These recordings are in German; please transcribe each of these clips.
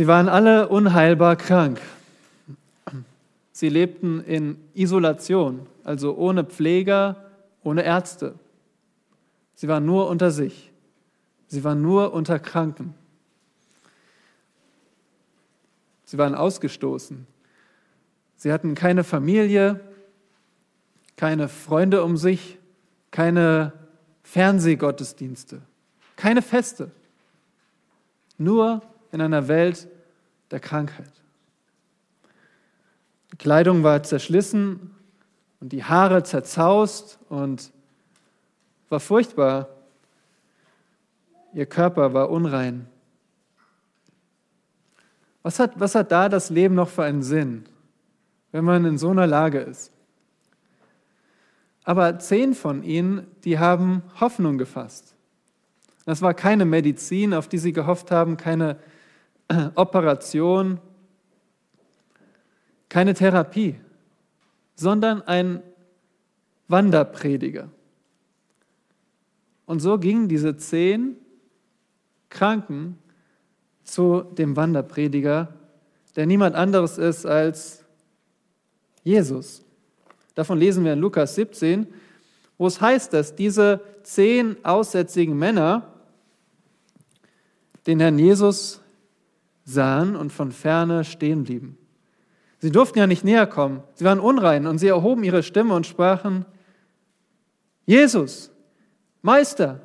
Sie waren alle unheilbar krank. Sie lebten in Isolation, also ohne Pfleger, ohne Ärzte. Sie waren nur unter sich. Sie waren nur unter Kranken. Sie waren ausgestoßen. Sie hatten keine Familie, keine Freunde um sich, keine Fernsehgottesdienste, keine Feste. Nur in einer Welt der Krankheit. Die Kleidung war zerschlissen und die Haare zerzaust und war furchtbar. Ihr Körper war unrein. Was hat, was hat da das Leben noch für einen Sinn, wenn man in so einer Lage ist? Aber zehn von ihnen, die haben Hoffnung gefasst. Das war keine Medizin, auf die sie gehofft haben, keine Operation, keine Therapie, sondern ein Wanderprediger. Und so gingen diese zehn Kranken zu dem Wanderprediger, der niemand anderes ist als Jesus. Davon lesen wir in Lukas 17, wo es heißt, dass diese zehn aussätzigen Männer den Herrn Jesus sahen und von ferne stehen blieben. Sie durften ja nicht näher kommen. Sie waren unrein und sie erhoben ihre Stimme und sprachen, Jesus, Meister,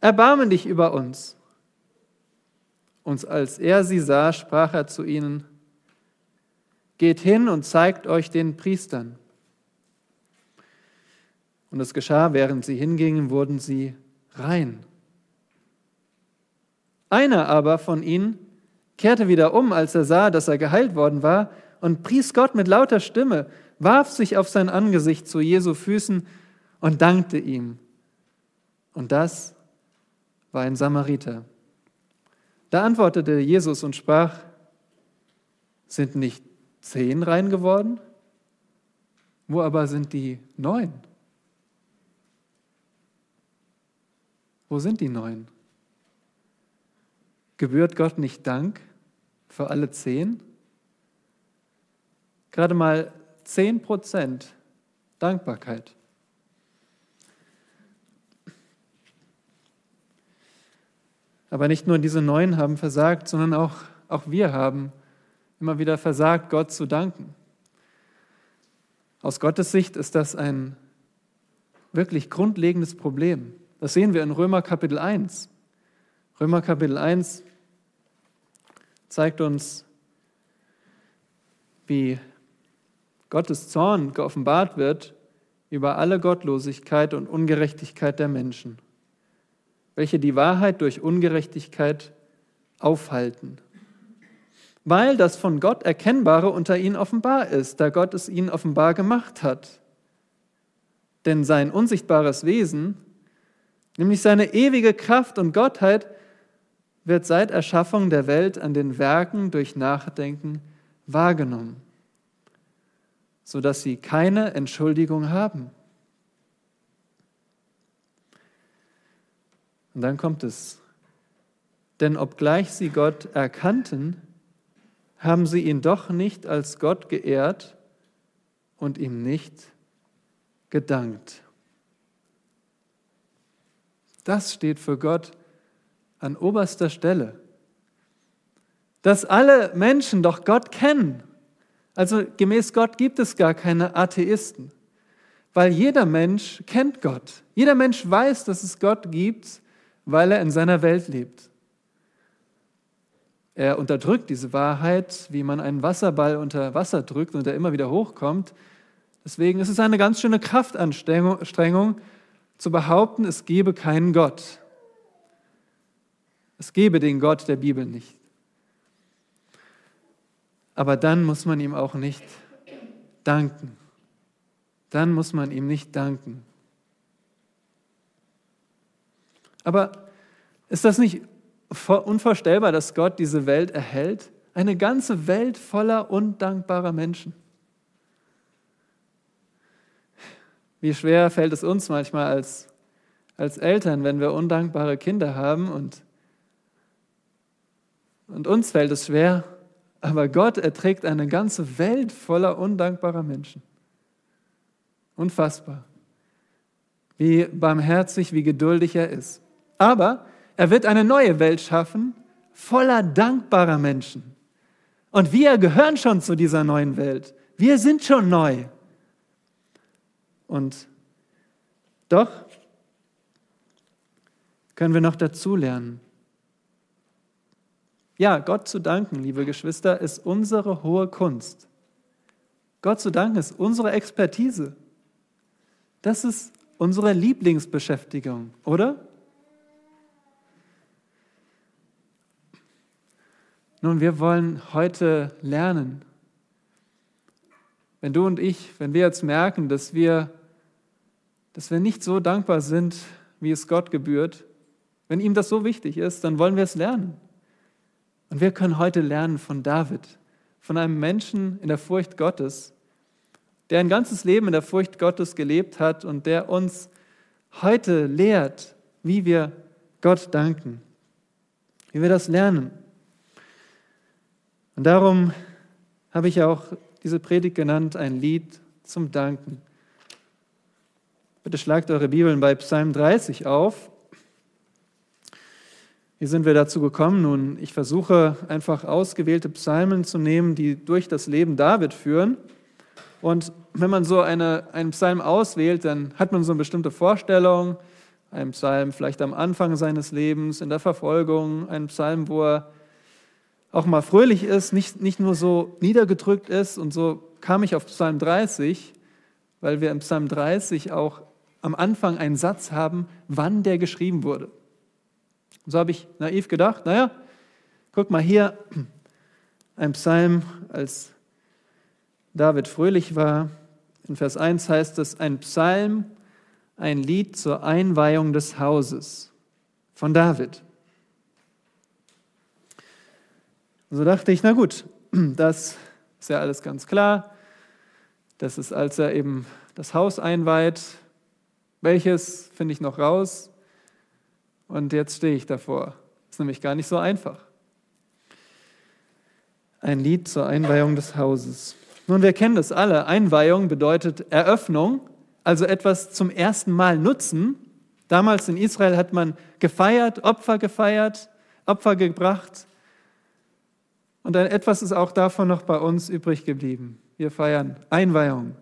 erbarme dich über uns. Und als er sie sah, sprach er zu ihnen, Geht hin und zeigt euch den Priestern. Und es geschah, während sie hingingen, wurden sie rein. Einer aber von ihnen kehrte wieder um, als er sah, dass er geheilt worden war, und pries Gott mit lauter Stimme, warf sich auf sein Angesicht zu Jesu Füßen und dankte ihm. Und das war ein Samariter. Da antwortete Jesus und sprach, sind nicht zehn rein geworden? Wo aber sind die neun? Wo sind die neun? Gebührt Gott nicht Dank für alle zehn? Gerade mal zehn Prozent Dankbarkeit. Aber nicht nur diese neun haben versagt, sondern auch, auch wir haben immer wieder versagt, Gott zu danken. Aus Gottes Sicht ist das ein wirklich grundlegendes Problem. Das sehen wir in Römer Kapitel 1. Römer Kapitel 1 zeigt uns, wie Gottes Zorn geoffenbart wird über alle Gottlosigkeit und Ungerechtigkeit der Menschen, welche die Wahrheit durch Ungerechtigkeit aufhalten, weil das von Gott Erkennbare unter ihnen offenbar ist, da Gott es ihnen offenbar gemacht hat. Denn sein unsichtbares Wesen, nämlich seine ewige Kraft und Gottheit, wird seit Erschaffung der Welt an den Werken durch Nachdenken wahrgenommen, sodass sie keine Entschuldigung haben. Und dann kommt es, denn obgleich sie Gott erkannten, haben sie ihn doch nicht als Gott geehrt und ihm nicht gedankt. Das steht für Gott an oberster Stelle. Dass alle Menschen doch Gott kennen. Also gemäß Gott gibt es gar keine Atheisten, weil jeder Mensch kennt Gott. Jeder Mensch weiß, dass es Gott gibt, weil er in seiner Welt lebt. Er unterdrückt diese Wahrheit, wie man einen Wasserball unter Wasser drückt und er immer wieder hochkommt. Deswegen ist es eine ganz schöne Kraftanstrengung zu behaupten, es gebe keinen Gott. Es gebe den Gott der Bibel nicht. Aber dann muss man ihm auch nicht danken. Dann muss man ihm nicht danken. Aber ist das nicht unvorstellbar, dass Gott diese Welt erhält? Eine ganze Welt voller undankbarer Menschen. Wie schwer fällt es uns manchmal als, als Eltern, wenn wir undankbare Kinder haben und Und uns fällt es schwer, aber Gott erträgt eine ganze Welt voller undankbarer Menschen. Unfassbar. Wie barmherzig, wie geduldig er ist. Aber er wird eine neue Welt schaffen, voller dankbarer Menschen. Und wir gehören schon zu dieser neuen Welt. Wir sind schon neu. Und doch können wir noch dazulernen. Ja, Gott zu danken, liebe Geschwister, ist unsere hohe Kunst. Gott zu danken ist unsere Expertise. Das ist unsere Lieblingsbeschäftigung, oder? Nun, wir wollen heute lernen. Wenn du und ich, wenn wir jetzt merken, dass wir, dass wir nicht so dankbar sind, wie es Gott gebührt, wenn ihm das so wichtig ist, dann wollen wir es lernen. Und wir können heute lernen von David, von einem Menschen in der Furcht Gottes, der ein ganzes Leben in der Furcht Gottes gelebt hat und der uns heute lehrt, wie wir Gott danken, wie wir das lernen. Und darum habe ich auch diese Predigt genannt, ein Lied zum Danken. Bitte schlagt eure Bibeln bei Psalm 30 auf. Wie sind wir dazu gekommen? Nun, ich versuche einfach ausgewählte Psalmen zu nehmen, die durch das Leben David führen. Und wenn man so eine, einen Psalm auswählt, dann hat man so eine bestimmte Vorstellung. Ein Psalm vielleicht am Anfang seines Lebens, in der Verfolgung, ein Psalm, wo er auch mal fröhlich ist, nicht, nicht nur so niedergedrückt ist. Und so kam ich auf Psalm 30, weil wir im Psalm 30 auch am Anfang einen Satz haben, wann der geschrieben wurde. Und so habe ich naiv gedacht, naja, guck mal hier, ein Psalm, als David fröhlich war. In Vers 1 heißt es, ein Psalm, ein Lied zur Einweihung des Hauses von David. Und so dachte ich, na gut, das ist ja alles ganz klar. Das ist, als er eben das Haus einweiht. Welches finde ich noch raus? Und jetzt stehe ich davor. Ist nämlich gar nicht so einfach. Ein Lied zur Einweihung des Hauses. Nun, wir kennen das alle. Einweihung bedeutet Eröffnung, also etwas zum ersten Mal nutzen. Damals in Israel hat man gefeiert, Opfer gefeiert, Opfer gebracht. Und etwas ist auch davon noch bei uns übrig geblieben. Wir feiern Einweihung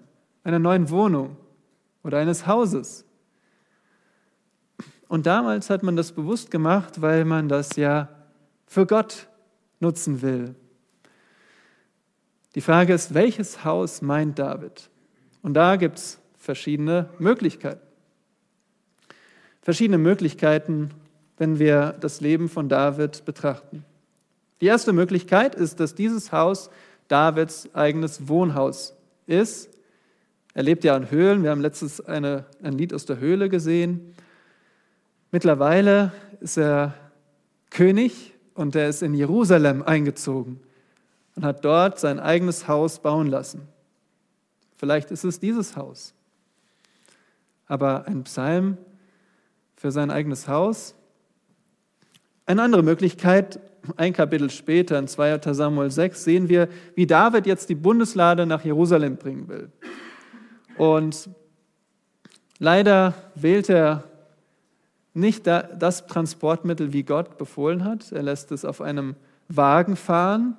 einer neuen Wohnung oder eines Hauses. Und damals hat man das bewusst gemacht, weil man das ja für Gott nutzen will. Die Frage ist, welches Haus meint David? Und da gibt es verschiedene Möglichkeiten. Verschiedene Möglichkeiten, wenn wir das Leben von David betrachten. Die erste Möglichkeit ist, dass dieses Haus Davids eigenes Wohnhaus ist. Er lebt ja in Höhlen. Wir haben letztens eine, ein Lied aus der Höhle gesehen. Mittlerweile ist er König und er ist in Jerusalem eingezogen und hat dort sein eigenes Haus bauen lassen. Vielleicht ist es dieses Haus. Aber ein Psalm für sein eigenes Haus. Eine andere Möglichkeit, ein Kapitel später, in 2. Samuel 6, sehen wir, wie David jetzt die Bundeslade nach Jerusalem bringen will. Und leider wählt er nicht das Transportmittel, wie Gott befohlen hat. Er lässt es auf einem Wagen fahren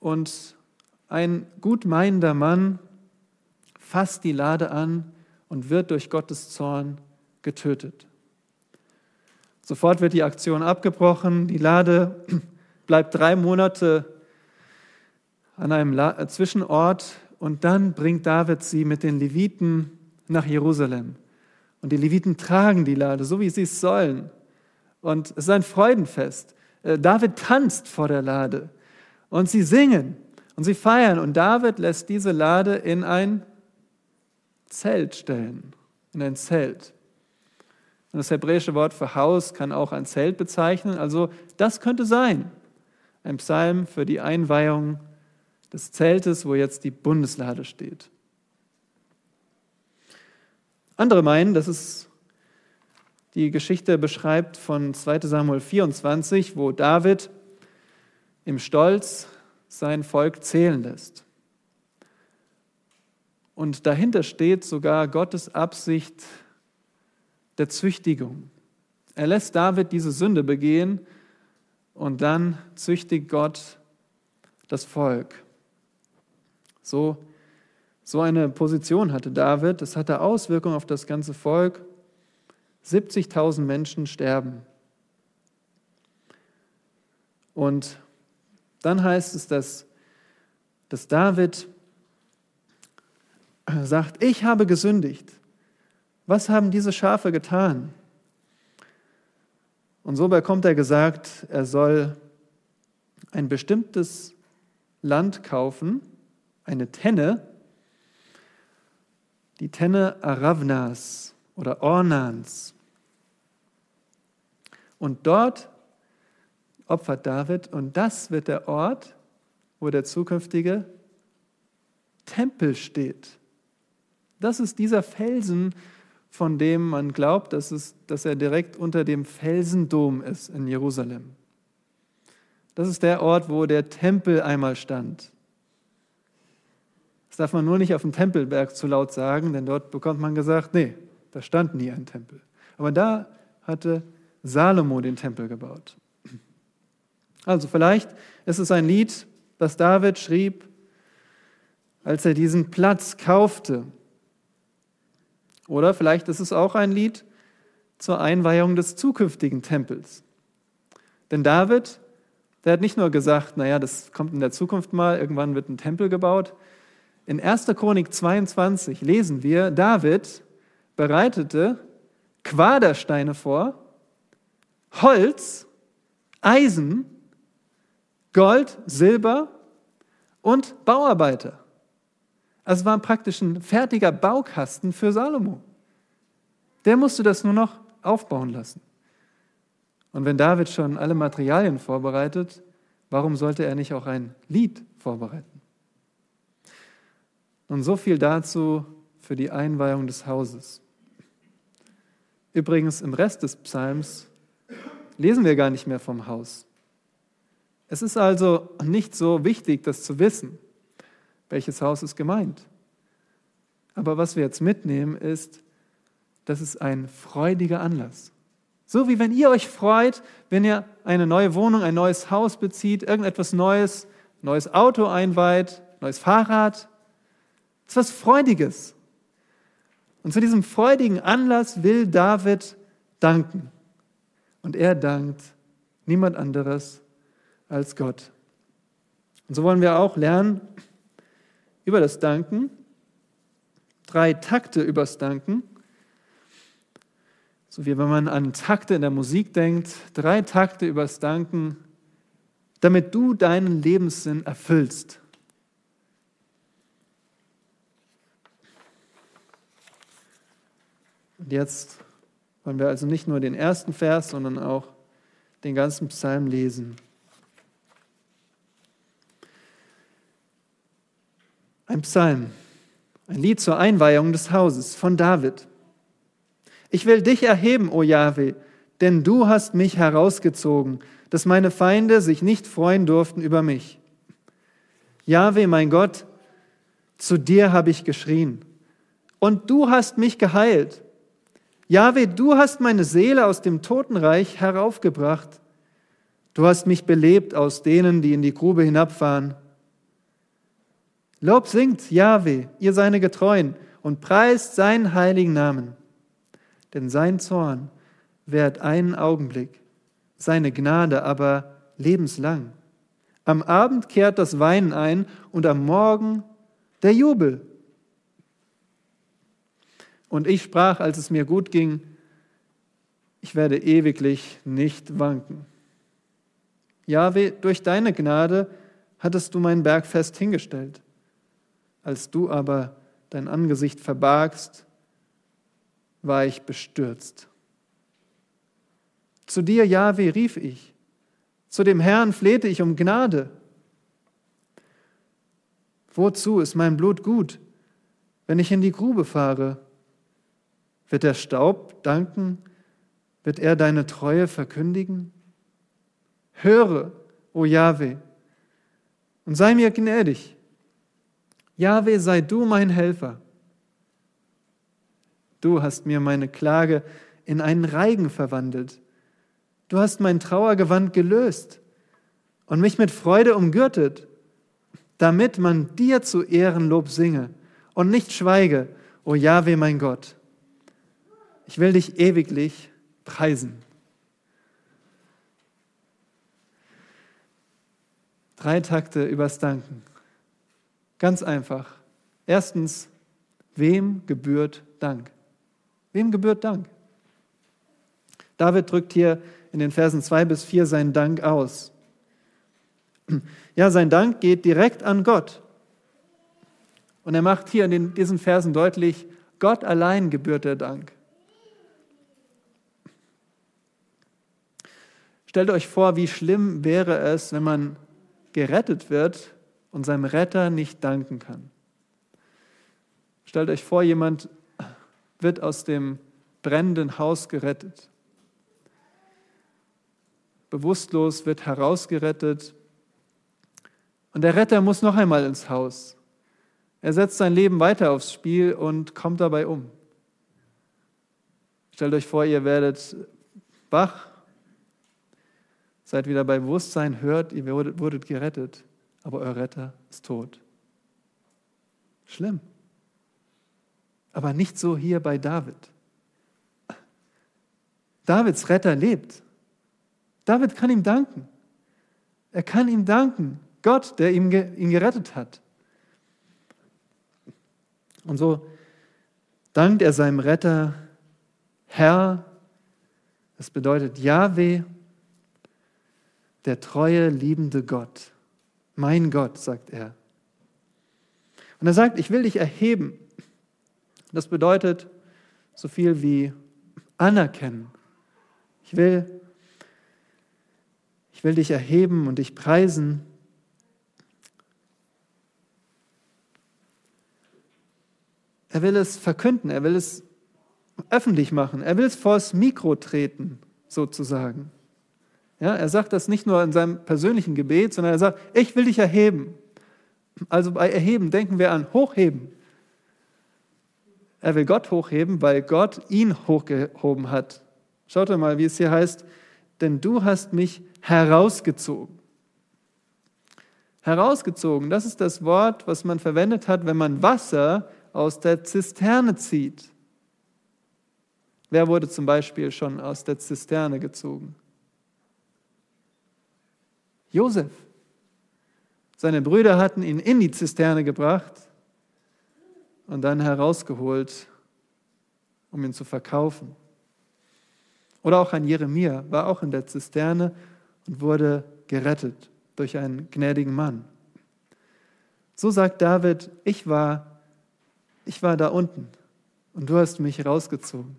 und ein gutmeinender Mann fasst die Lade an und wird durch Gottes Zorn getötet. Sofort wird die Aktion abgebrochen. Die Lade bleibt drei Monate an einem äh, Zwischenort und dann bringt David sie mit den Leviten nach Jerusalem. Und die Leviten tragen die Lade, so wie sie es sollen. Und es ist ein Freudenfest. Äh, David tanzt vor der Lade und sie singen und sie feiern. Und David lässt diese Lade in ein Zelt stellen, in ein Zelt. Und das hebräische Wort für Haus kann auch ein Zelt bezeichnen. Also das könnte sein. Ein Psalm für die Einweihung des Zeltes, wo jetzt die Bundeslade steht. Andere meinen, dass es die Geschichte beschreibt von 2 Samuel 24, wo David im Stolz sein Volk zählen lässt. Und dahinter steht sogar Gottes Absicht der Züchtigung. Er lässt David diese Sünde begehen und dann züchtigt Gott das Volk. So, so eine Position hatte David. Das hatte Auswirkungen auf das ganze Volk. 70.000 Menschen sterben. Und dann heißt es, dass, dass David sagt, ich habe gesündigt. Was haben diese Schafe getan? Und so bekommt er gesagt, er soll ein bestimmtes Land kaufen, eine Tenne, die Tenne Aravnas oder Ornans. Und dort opfert David und das wird der Ort, wo der zukünftige Tempel steht. Das ist dieser Felsen, von dem man glaubt, dass, es, dass er direkt unter dem Felsendom ist in Jerusalem. Das ist der Ort, wo der Tempel einmal stand. Das darf man nur nicht auf dem Tempelberg zu laut sagen, denn dort bekommt man gesagt, nee, da stand nie ein Tempel. Aber da hatte Salomo den Tempel gebaut. Also vielleicht ist es ein Lied, das David schrieb, als er diesen Platz kaufte. Oder vielleicht ist es auch ein Lied zur Einweihung des zukünftigen Tempels. Denn David, der hat nicht nur gesagt, naja, das kommt in der Zukunft mal, irgendwann wird ein Tempel gebaut. In 1. Chronik 22 lesen wir, David bereitete Quadersteine vor, Holz, Eisen Gold, Silber und Bauarbeiter. Also es war praktisch ein fertiger Baukasten für Salomo. Der musste das nur noch aufbauen lassen. Und wenn David schon alle Materialien vorbereitet, warum sollte er nicht auch ein Lied vorbereiten? Und so viel dazu für die Einweihung des Hauses. Übrigens, im Rest des Psalms lesen wir gar nicht mehr vom Haus. Es ist also nicht so wichtig, das zu wissen, welches Haus ist gemeint. Aber was wir jetzt mitnehmen, ist, das ist ein freudiger Anlass. So wie wenn ihr euch freut, wenn ihr eine neue Wohnung, ein neues Haus bezieht, irgendetwas Neues, neues Auto einweiht, neues Fahrrad. Das ist was Freudiges. Und zu diesem freudigen Anlass will David danken. Und er dankt niemand anderes als Gott. Und so wollen wir auch lernen über das Danken, drei Takte übers Danken, so wie wenn man an Takte in der Musik denkt, drei Takte übers Danken, damit du deinen Lebenssinn erfüllst. Und jetzt wollen wir also nicht nur den ersten Vers, sondern auch den ganzen Psalm lesen. Ein Psalm, ein Lied zur Einweihung des Hauses von David. Ich will dich erheben, o Jahwe, denn du hast mich herausgezogen, dass meine Feinde sich nicht freuen durften über mich. Jahwe, mein Gott, zu dir habe ich geschrien und du hast mich geheilt. Jahwe, du hast meine Seele aus dem Totenreich heraufgebracht. Du hast mich belebt aus denen, die in die Grube hinabfahren. Lob singt Jahwe, ihr seine Getreuen, und preist seinen heiligen Namen. Denn sein Zorn währt einen Augenblick, seine Gnade aber lebenslang. Am Abend kehrt das Weinen ein und am Morgen der Jubel. Und ich sprach, als es mir gut ging, ich werde ewiglich nicht wanken. Jahwe, durch deine Gnade hattest du mein Berg fest hingestellt. Als du aber dein Angesicht verbargst, war ich bestürzt. Zu dir, Jahwe, rief ich. Zu dem Herrn flehte ich um Gnade. Wozu ist mein Blut gut, wenn ich in die Grube fahre? Wird der Staub danken? Wird er deine Treue verkündigen? Höre, o Jahwe, und sei mir gnädig. Jahwe, sei du mein Helfer. Du hast mir meine Klage in einen Reigen verwandelt. Du hast mein Trauergewand gelöst und mich mit Freude umgürtet, damit man dir zu Ehren Lob singe und nicht schweige, o Jahwe mein Gott. Ich will dich ewiglich preisen. Drei Takte übers Danken. Ganz einfach. Erstens, wem gebührt Dank? Wem gebührt Dank? David drückt hier in den Versen 2 bis 4 seinen Dank aus. Ja, sein Dank geht direkt an Gott. Und er macht hier in diesen Versen deutlich, Gott allein gebührt der Dank. Stellt euch vor, wie schlimm wäre es, wenn man gerettet wird und seinem Retter nicht danken kann. Stellt euch vor, jemand wird aus dem brennenden Haus gerettet. Bewusstlos wird herausgerettet. Und der Retter muss noch einmal ins Haus. Er setzt sein Leben weiter aufs Spiel und kommt dabei um. Stellt euch vor, ihr werdet wach, seid wieder bei Bewusstsein, hört, ihr wurdet, wurdet gerettet, aber euer Retter ist tot. Schlimm. Aber nicht so hier bei David. Davids Retter lebt. David kann ihm danken. Er kann ihm danken. Gott, der ihn, ihn gerettet hat. Und so dankt er seinem Retter, Herr, das bedeutet Yahweh, der treue, liebende Gott. Mein Gott, sagt er. Und er sagt, ich will dich erheben. Das bedeutet so viel wie anerkennen. Ich will, ich will dich erheben und dich preisen. Er will es verkünden, er will es öffentlich machen, er will es vors Mikro treten, sozusagen. Ja, er sagt das nicht nur in seinem persönlichen Gebet, sondern er sagt, ich will dich erheben. Also bei Erheben denken wir an Hochheben. Er will Gott hochheben, weil Gott ihn hochgehoben hat. Schaut mal, wie es hier heißt, denn du hast mich herausgezogen. Herausgezogen, das ist das Wort, was man verwendet hat, wenn man Wasser aus der Zisterne zieht. Wer wurde zum Beispiel schon aus der Zisterne gezogen? Josef. Seine Brüder hatten ihn in die Zisterne gebracht und dann herausgeholt, um ihn zu verkaufen. Oder auch ein Jeremia war auch in der Zisterne und wurde gerettet durch einen gnädigen Mann. So sagt David, ich war, ich war da unten und du hast mich rausgezogen.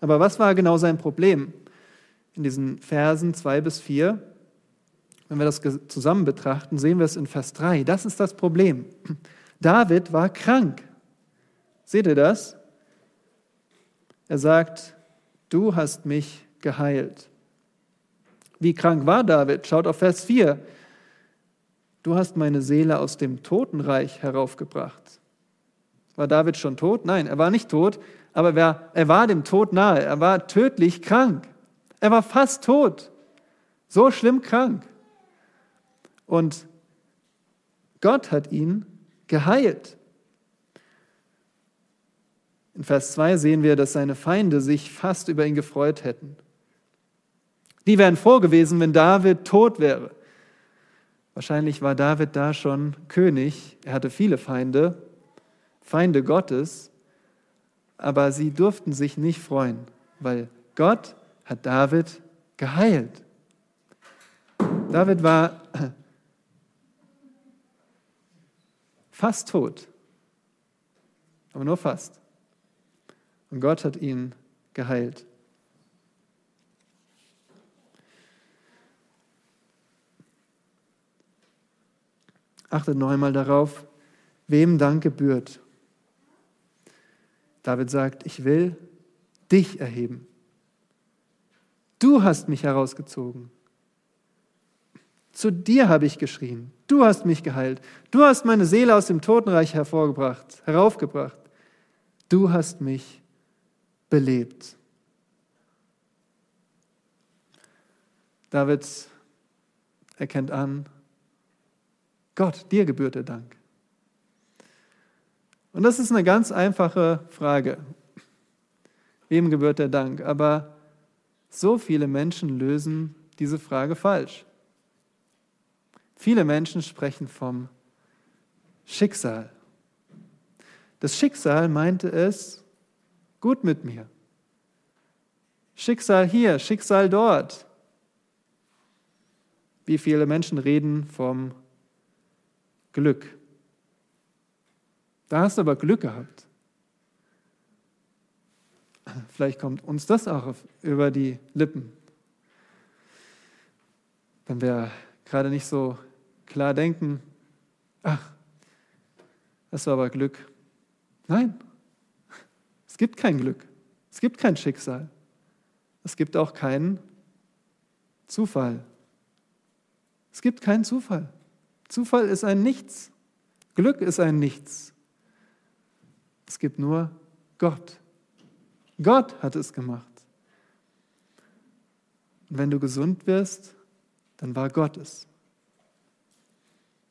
Aber was war genau sein Problem? In diesen Versen 2 bis 4, wenn wir das zusammen betrachten, sehen wir es in Vers 3. Das ist das Problem. David war krank. Seht ihr das? Er sagt, du hast mich geheilt. Wie krank war David? Schaut auf Vers 4. Du hast meine Seele aus dem Totenreich heraufgebracht. War David schon tot? Nein, er war nicht tot, aber er war dem Tod nahe. Er war tödlich krank. Er war fast tot, so schlimm krank. Und Gott hat ihn geheilt. In Vers 2 sehen wir, dass seine Feinde sich fast über ihn gefreut hätten. Die wären froh gewesen, wenn David tot wäre. Wahrscheinlich war David da schon König. Er hatte viele Feinde, Feinde Gottes, aber sie durften sich nicht freuen, weil Gott hat David geheilt. David war fast tot, aber nur fast. Und Gott hat ihn geheilt. Achtet noch einmal darauf, wem Dank gebührt. David sagt, ich will dich erheben. Du hast mich herausgezogen. Zu dir habe ich geschrien. Du hast mich geheilt. Du hast meine Seele aus dem Totenreich hervorgebracht, heraufgebracht. Du hast mich belebt. David erkennt an, Gott, dir gebührt der Dank. Und das ist eine ganz einfache Frage. Wem gebührt der Dank? Aber so viele Menschen lösen diese Frage falsch. Viele Menschen sprechen vom Schicksal. Das Schicksal meinte es gut mit mir. Schicksal hier, Schicksal dort. Wie viele Menschen reden vom Glück. Da hast du aber Glück gehabt. Vielleicht kommt uns das auch über die Lippen. Wenn wir gerade nicht so klar denken, ach, das war aber Glück. Nein, es gibt kein Glück. Es gibt kein Schicksal. Es gibt auch keinen Zufall. Es gibt keinen Zufall. Zufall ist ein Nichts. Glück ist ein Nichts. Es gibt nur Gott. Gott hat es gemacht. Und wenn du gesund wirst, dann war Gott es.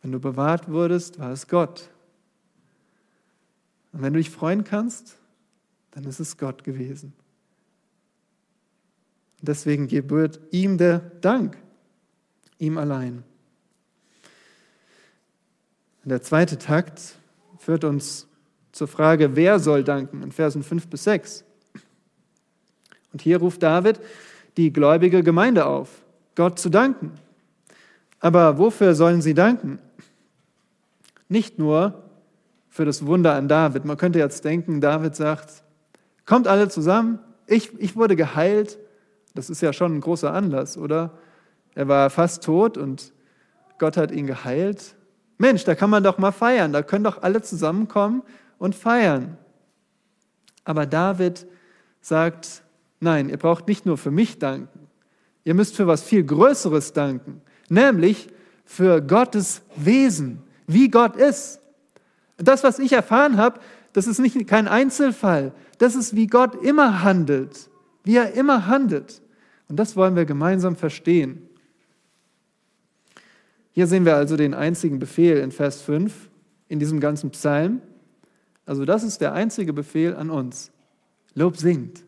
Wenn du bewahrt wurdest, war es Gott. Und wenn du dich freuen kannst, dann ist es Gott gewesen. Und deswegen gebührt ihm der Dank, ihm allein. Der zweite Takt führt uns zur Frage, wer soll danken, in Versen 5 bis 6. Und hier ruft David die gläubige Gemeinde auf, Gott zu danken. Aber wofür sollen sie danken? Nicht nur für das Wunder an David. Man könnte jetzt denken, David sagt, kommt alle zusammen, ich, ich wurde geheilt. Das ist ja schon ein großer Anlass, oder? Er war fast tot und Gott hat ihn geheilt. Mensch, da kann man doch mal feiern, da können doch alle zusammenkommen und feiern. Aber David sagt, nein, ihr braucht nicht nur für mich danken, ihr müsst für was viel Größeres danken, nämlich für Gottes Wesen, wie Gott ist. Das, was ich erfahren habe, das ist nicht kein Einzelfall, das ist, wie Gott immer handelt, wie er immer handelt. Und das wollen wir gemeinsam verstehen. Hier sehen wir also den einzigen Befehl in Vers 5 in diesem ganzen Psalm. Also das ist der einzige Befehl an uns. Lob singt.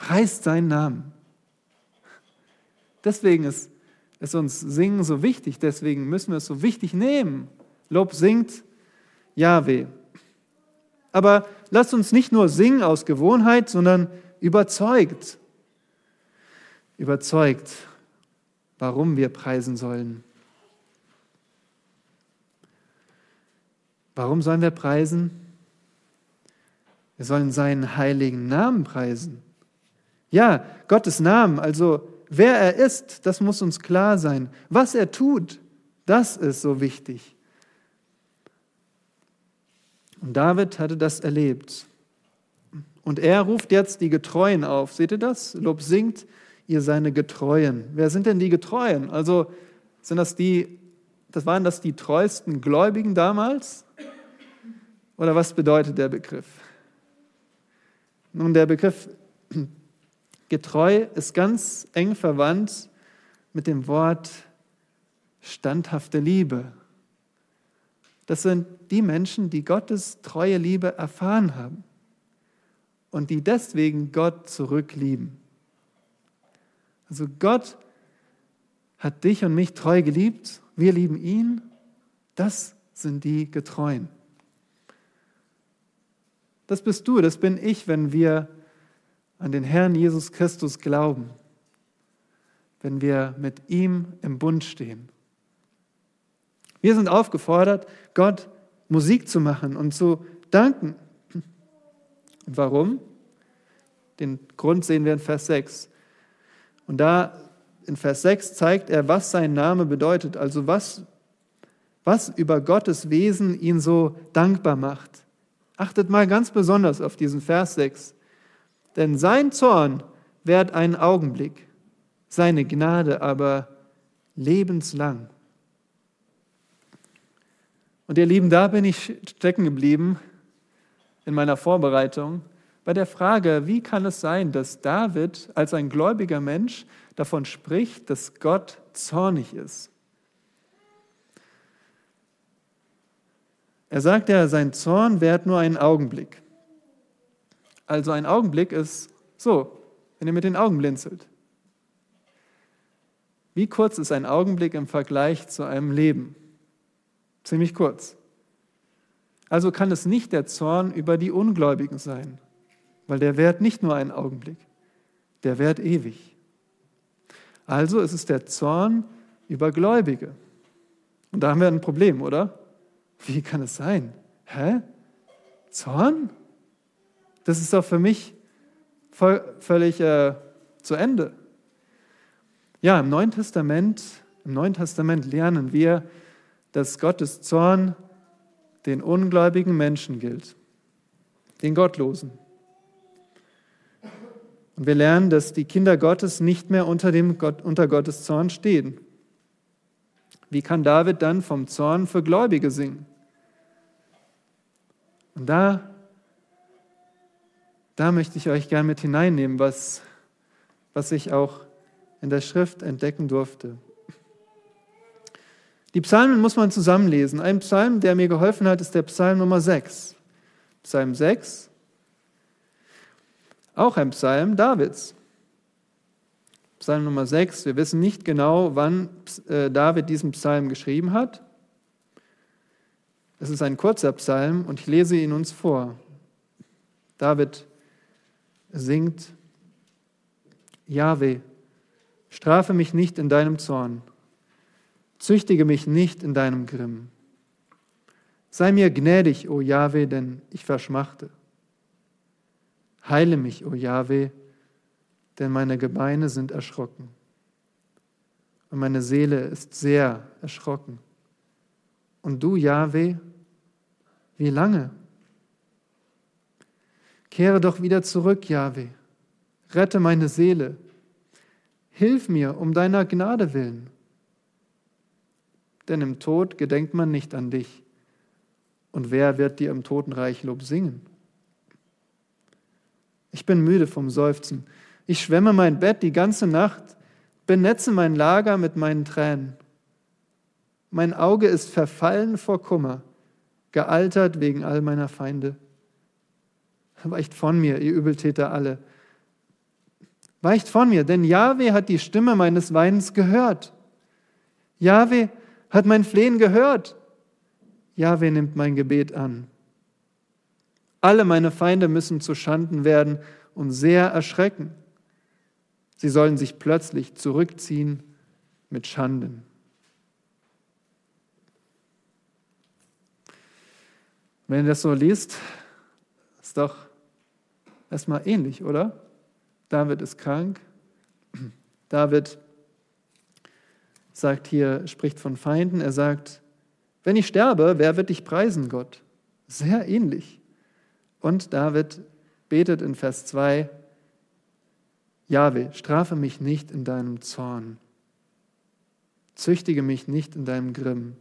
Preist seinen Namen. Deswegen ist, ist uns Singen so wichtig, deswegen müssen wir es so wichtig nehmen. Lob singt Yahweh. Aber lasst uns nicht nur singen aus Gewohnheit, sondern überzeugt. Überzeugt, warum wir preisen sollen. Warum sollen wir preisen? Wir sollen seinen heiligen Namen preisen. Ja, Gottes Namen, also wer er ist, das muss uns klar sein. Was er tut, das ist so wichtig. Und David hatte das erlebt. Und er ruft jetzt die Getreuen auf. Seht ihr das? Lob singt ihr seine Getreuen. Wer sind denn die Getreuen? Also sind das die, das waren das die treuesten Gläubigen damals? Oder was bedeutet der Begriff? Nun, der Begriff getreu ist ganz eng verwandt mit dem Wort standhafte Liebe. Das sind die Menschen, die Gottes treue Liebe erfahren haben und die deswegen Gott zurücklieben. Also Gott hat dich und mich treu geliebt, wir lieben ihn, das sind die Getreuen. Das bist du, das bin ich, wenn wir an den Herrn Jesus Christus glauben, wenn wir mit ihm im Bund stehen. Wir sind aufgefordert, Gott Musik zu machen und zu danken. Und warum? Den Grund sehen wir in Vers 6. Und da in Vers 6 zeigt er, was sein Name bedeutet, also was, was über Gottes Wesen ihn so dankbar macht. Achtet mal ganz besonders auf diesen Vers 6. Denn sein Zorn währt einen Augenblick, seine Gnade aber lebenslang. Und ihr Lieben, da bin ich stecken geblieben in meiner Vorbereitung bei der Frage, wie kann es sein, dass David als ein gläubiger Mensch davon spricht, dass Gott zornig ist. Er sagt ja, sein Zorn währt nur einen Augenblick. Also ein Augenblick ist so, wenn ihr mit den Augen blinzelt. Wie kurz ist ein Augenblick im Vergleich zu einem Leben? Ziemlich kurz. Also kann es nicht der Zorn über die Ungläubigen sein, weil der währt nicht nur einen Augenblick, der währt ewig. Also ist es der Zorn über Gläubige. Und da haben wir ein Problem, oder? Wie kann es sein? Hä? Zorn? Das ist doch für mich voll, völlig äh, zu Ende. Ja, im Neuen Testament, im Neuen Testament lernen wir, dass Gottes Zorn den ungläubigen Menschen gilt, den Gottlosen. Und wir lernen, dass die Kinder Gottes nicht mehr unter, dem Gott, unter Gottes Zorn stehen. Wie kann David dann vom Zorn für Gläubige singen? Und da, da möchte ich euch gern mit hineinnehmen, was, was ich auch in der Schrift entdecken durfte. Die Psalmen muss man zusammenlesen. Ein Psalm, der mir geholfen hat, ist der Psalm Nummer 6. Psalm 6, auch ein Psalm Davids. Psalm Nummer 6. Wir wissen nicht genau, wann äh, David diesen Psalm geschrieben hat. Es ist ein kurzer Psalm und ich lese ihn uns vor. David singt, Jahwe, strafe mich nicht in deinem Zorn, züchtige mich nicht in deinem Grimm. Sei mir gnädig, o Jahwe, denn ich verschmachte. Heile mich, o Jahwe, denn meine Gebeine sind erschrocken und meine Seele ist sehr erschrocken. Und du, Jahwe, wie lange? Kehre doch wieder zurück, Jahwe. Rette meine Seele. Hilf mir um deiner Gnade willen. Denn im Tod gedenkt man nicht an dich. Und wer wird dir im Totenreich Lob singen? Ich bin müde vom Seufzen. Ich schwemme mein Bett die ganze Nacht, benetze mein Lager mit meinen Tränen. Mein Auge ist verfallen vor Kummer, gealtert wegen all meiner Feinde. Weicht von mir, ihr Übeltäter alle. Weicht von mir, denn Jahwe hat die Stimme meines Weinens gehört. Jahwe hat mein Flehen gehört. Jahwe nimmt mein Gebet an. Alle meine Feinde müssen zu Schanden werden und sehr erschrecken. Sie sollen sich plötzlich zurückziehen mit Schanden. Wenn ihr das so liest, ist doch erstmal ähnlich, oder? David ist krank. David sagt hier, spricht von Feinden. Er sagt, wenn ich sterbe, wer wird dich preisen, Gott? Sehr ähnlich. Und David betet in Vers 2, Jahwe, strafe mich nicht in deinem Zorn, züchtige mich nicht in deinem Grimm.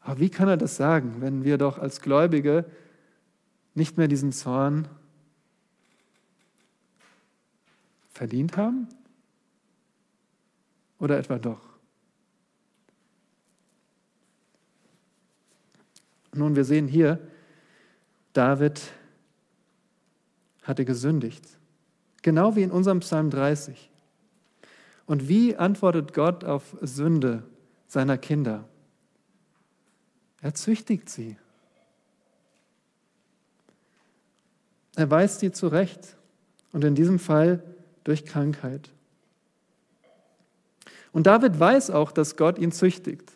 Aber wie kann er das sagen, wenn wir doch als Gläubige nicht mehr diesen Zorn verdient haben? Oder etwa doch? Nun, wir sehen hier, David hatte gesündigt. Genau wie in unserem Psalm 30. Und wie antwortet Gott auf Sünde seiner Kinder? Er züchtigt sie. Er weist sie zurecht und in diesem Fall durch Krankheit. Und David weiß auch, dass Gott ihn züchtigt.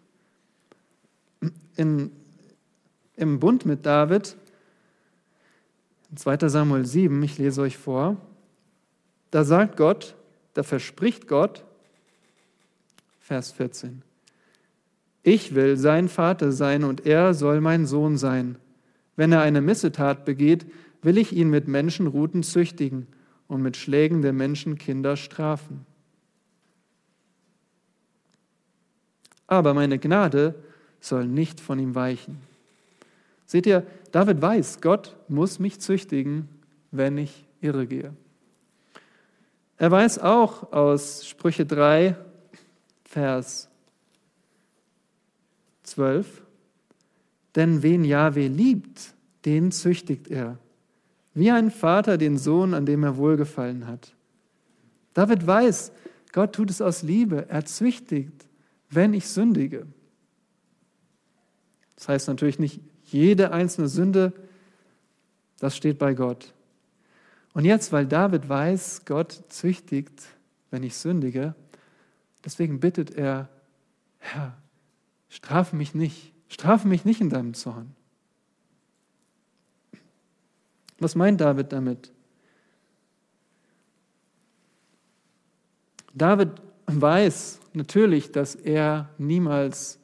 In, Im Bund mit David 2. Samuel 7, ich lese euch vor, da sagt Gott, da verspricht Gott, Vers 14, ich will sein Vater sein und er soll mein Sohn sein. Wenn er eine Missetat begeht, will ich ihn mit Menschenruten züchtigen und mit Schlägen der Menschenkinder strafen. aber meine Gnade soll nicht von ihm weichen. Seht ihr, David weiß, Gott muss mich züchtigen, wenn ich irregehe. Er weiß auch aus Sprüche 3, Vers 12, denn wen Jahwe liebt, den züchtigt er, wie ein Vater den Sohn, an dem er wohlgefallen hat. David weiß, Gott tut es aus Liebe, er züchtigt, wenn ich sündige. Das heißt natürlich nicht jede einzelne Sünde, das steht bei Gott. Und jetzt, weil David weiß, Gott züchtigt, wenn ich sündige, deswegen bittet er, Herr, strafe mich nicht, strafe mich nicht in deinem Zorn. Was meint David damit? David weiß natürlich, dass er niemals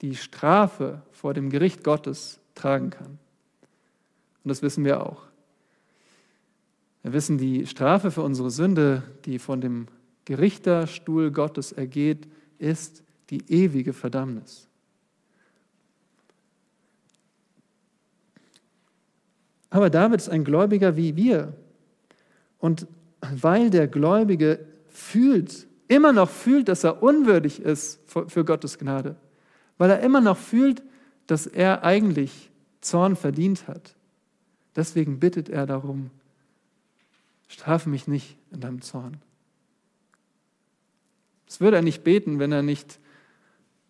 die Strafe vor dem Gericht Gottes tragen kann. Und das wissen wir auch. Wir wissen, die Strafe für unsere Sünde, die von dem Gerichterstuhl Gottes ergeht, ist die ewige Verdammnis. Aber David ist ein Gläubiger wie wir. Und weil der Gläubige fühlt, immer noch fühlt, dass er unwürdig ist für Gottes Gnade, weil er immer noch fühlt, dass er eigentlich Zorn verdient hat, deswegen bittet er darum, strafe mich nicht in deinem Zorn. Das würde er nicht beten, wenn er nicht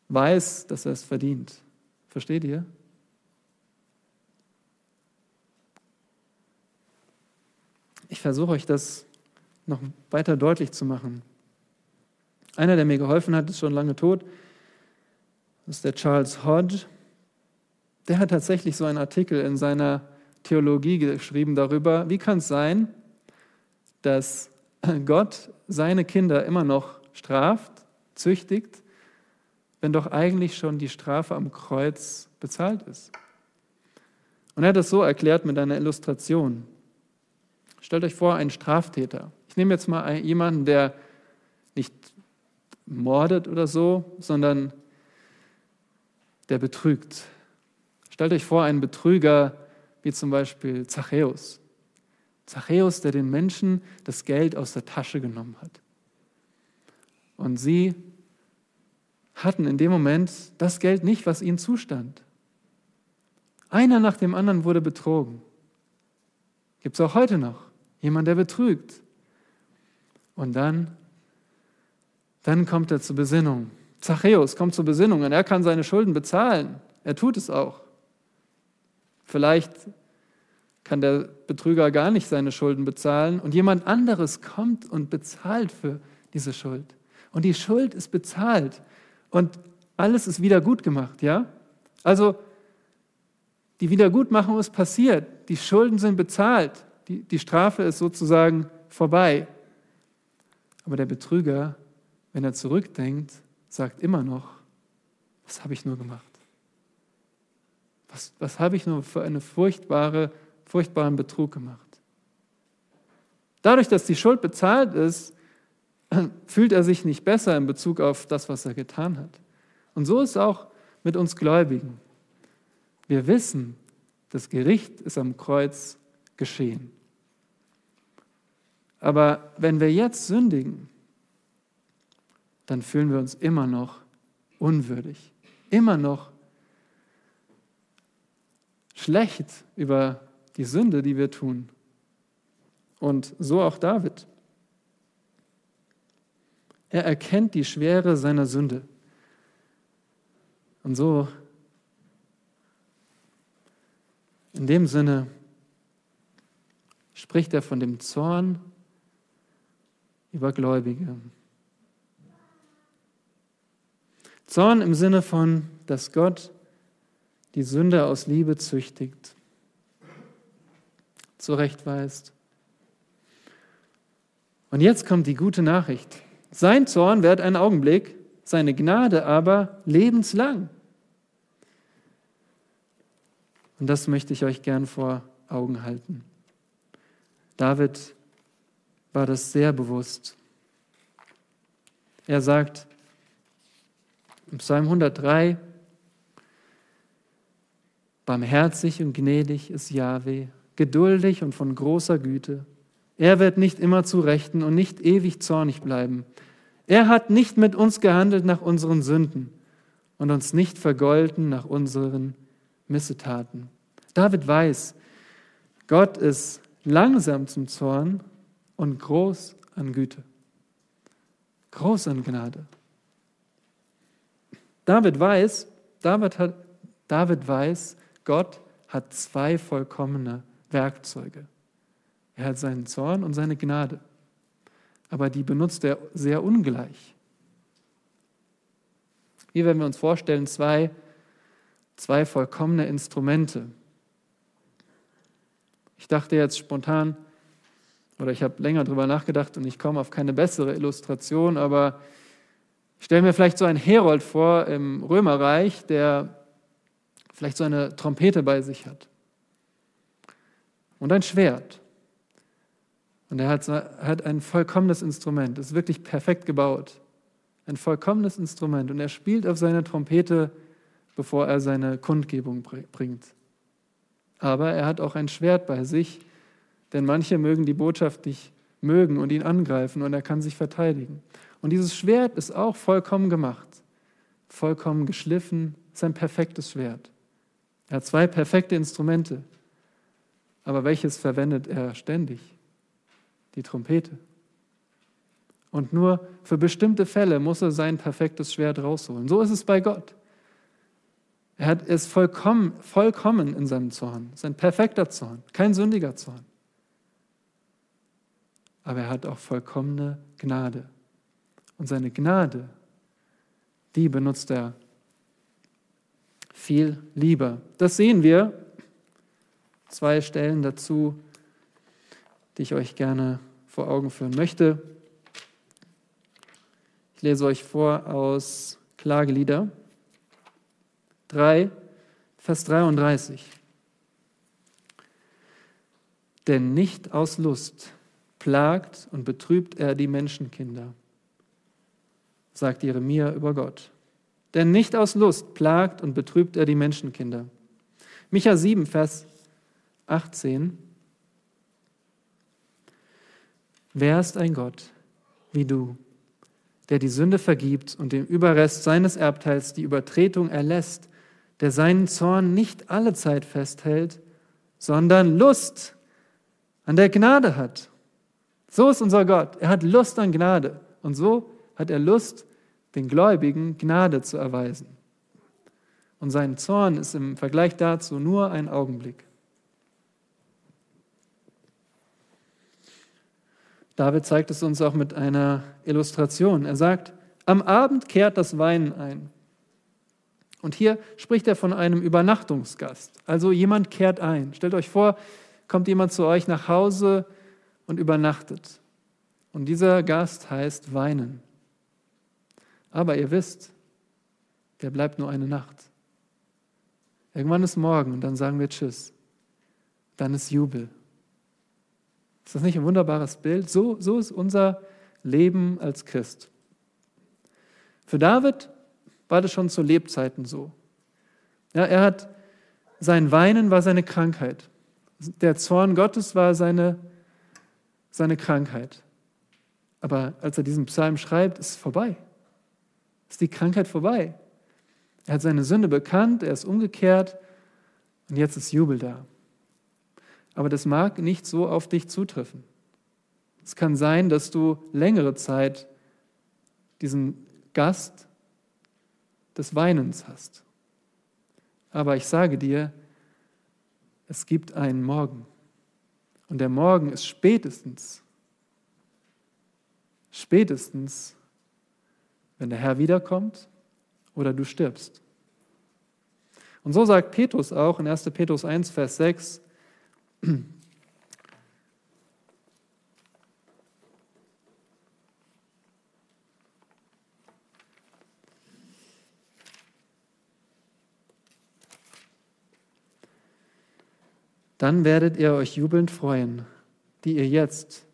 weiß, dass er es verdient. Versteht ihr? Ich versuche euch das noch weiter deutlich zu machen. Einer, der mir geholfen hat, ist schon lange tot. Das ist der Charles Hodge. Der hat tatsächlich so einen Artikel in seiner Theologie geschrieben darüber, wie kann es sein, dass Gott seine Kinder immer noch straft, züchtigt, wenn doch eigentlich schon die Strafe am Kreuz bezahlt ist. Und er hat das so erklärt mit einer Illustration. Stellt euch vor, einen Straftäter. Ich nehme jetzt mal jemanden, der nicht mordet oder so, sondern der betrügt. Stellt euch vor, einen Betrüger wie zum Beispiel Zachäus. Zachäus, der den Menschen das Geld aus der Tasche genommen hat. Und sie hatten in dem Moment das Geld nicht, was ihnen zustand. Einer nach dem anderen wurde betrogen. Gibt es auch heute noch jemand, der betrügt. Und dann, dann kommt er zur Besinnung. Zachäus kommt zur Besinnung und er kann seine Schulden bezahlen. Er tut es auch. Vielleicht kann der Betrüger gar nicht seine Schulden bezahlen und jemand anderes kommt und bezahlt für diese Schuld. Und die Schuld ist bezahlt und alles ist wieder gut gemacht, ja? Also die Wiedergutmachung ist passiert, die Schulden sind bezahlt, die, die Strafe ist sozusagen vorbei. Aber der Betrüger, wenn er zurückdenkt, sagt immer noch, was habe ich nur gemacht? Was, was habe ich nur für eine furchtbare furchtbaren Betrug gemacht. Dadurch, dass die Schuld bezahlt ist, fühlt er sich nicht besser in Bezug auf das, was er getan hat. Und so ist es auch mit uns Gläubigen. Wir wissen, das Gericht ist am Kreuz geschehen. Aber wenn wir jetzt sündigen, dann fühlen wir uns immer noch unwürdig, immer noch schlecht über die Sünde, die wir tun. Und so auch David. Er erkennt die Schwere seiner Sünde. Und so, in dem Sinne, spricht er von dem Zorn über Gläubige. Zorn im Sinne von, dass Gott die Sünde aus Liebe züchtigt zurechtweist. Und jetzt kommt die gute Nachricht. Sein Zorn währt einen Augenblick, seine Gnade aber lebenslang. Und das möchte ich euch gern vor Augen halten. David war das sehr bewusst. Er sagt, Im Psalm 103, barmherzig und gnädig ist Yahweh, geduldig und von großer Güte. Er wird nicht immer zu Rechten und nicht ewig zornig bleiben. Er hat nicht mit uns gehandelt nach unseren Sünden und uns nicht vergolten nach unseren Missetaten. David weiß, Gott ist langsam zum Zorn und groß an Güte, groß an Gnade. David weiß, David, hat, David weiß, Gott hat zwei vollkommene Werkzeuge. Er hat seinen Zorn und seine Gnade, aber die benutzt er sehr ungleich. Wie wenn wir uns vorstellen, zwei, zwei vollkommene Instrumente. Ich dachte jetzt spontan, oder ich habe länger darüber nachgedacht und ich komme auf keine bessere Illustration, aber ich stelle mir vielleicht so einen Herold vor im Römerreich, der vielleicht so eine Trompete bei sich hat und ein Schwert. Und er hat, hat ein vollkommenes Instrument, ist wirklich perfekt gebaut. Ein vollkommenes Instrument. Und er spielt auf seine Trompete, bevor er seine Kundgebung bringt. Aber er hat auch ein Schwert bei sich, denn manche mögen die Botschaft nicht mögen und ihn angreifen und er kann sich verteidigen. Und dieses Schwert ist auch vollkommen gemacht, vollkommen geschliffen, ist ein perfektes Schwert. Er hat zwei perfekte Instrumente. Aber welches verwendet er ständig? Die Trompete. Und nur für bestimmte Fälle muss er sein perfektes Schwert rausholen. So ist es bei Gott. Er hat es vollkommen, vollkommen in seinem Zorn. Es ist ein perfekter Zorn, kein sündiger Zorn. Aber er hat auch vollkommene Gnade. Und seine Gnade, die benutzt er viel lieber. Das sehen wir. Zwei Stellen dazu, die ich euch gerne vor Augen führen möchte. Ich lese euch vor aus Klagelieder 3, Vers 33. Denn nicht aus Lust plagt und betrübt er die Menschenkinder, sagt Jeremia über Gott. Denn nicht aus Lust plagt und betrübt er die Menschenkinder. Micha 7, Vers 18. Wer ist ein Gott wie du, der die Sünde vergibt und dem Überrest seines Erbteils die Übertretung erlässt, der seinen Zorn nicht alle Zeit festhält, sondern Lust an der Gnade hat. So ist unser Gott. Er hat Lust an Gnade. Und so hat er Lust den Gläubigen Gnade zu erweisen. Und sein Zorn ist im Vergleich dazu nur ein Augenblick. David zeigt es uns auch mit einer Illustration. Er sagt, am Abend kehrt das Weinen ein. Und hier spricht er von einem Übernachtungsgast. Also jemand kehrt ein. Stellt euch vor, kommt jemand zu euch nach Hause und übernachtet. Und dieser Gast heißt Weinen. Aber ihr wisst, der bleibt nur eine Nacht. Irgendwann ist morgen und dann sagen wir Tschüss. Dann ist Jubel. Ist das nicht ein wunderbares Bild? So, so ist unser Leben als Christ. Für David war das schon zu Lebzeiten so. Ja, er hat sein Weinen war seine Krankheit. Der Zorn Gottes war seine, seine Krankheit. Aber als er diesen Psalm schreibt, ist es vorbei ist die Krankheit vorbei. Er hat seine Sünde bekannt, er ist umgekehrt und jetzt ist Jubel da. Aber das mag nicht so auf dich zutreffen. Es kann sein, dass du längere Zeit diesen Gast des Weinens hast. Aber ich sage dir, es gibt einen Morgen. Und der Morgen ist spätestens, spätestens wenn der Herr wiederkommt oder du stirbst. Und so sagt Petrus auch in 1. Petrus 1, Vers 6, Dann werdet ihr euch jubelnd freuen, die ihr jetzt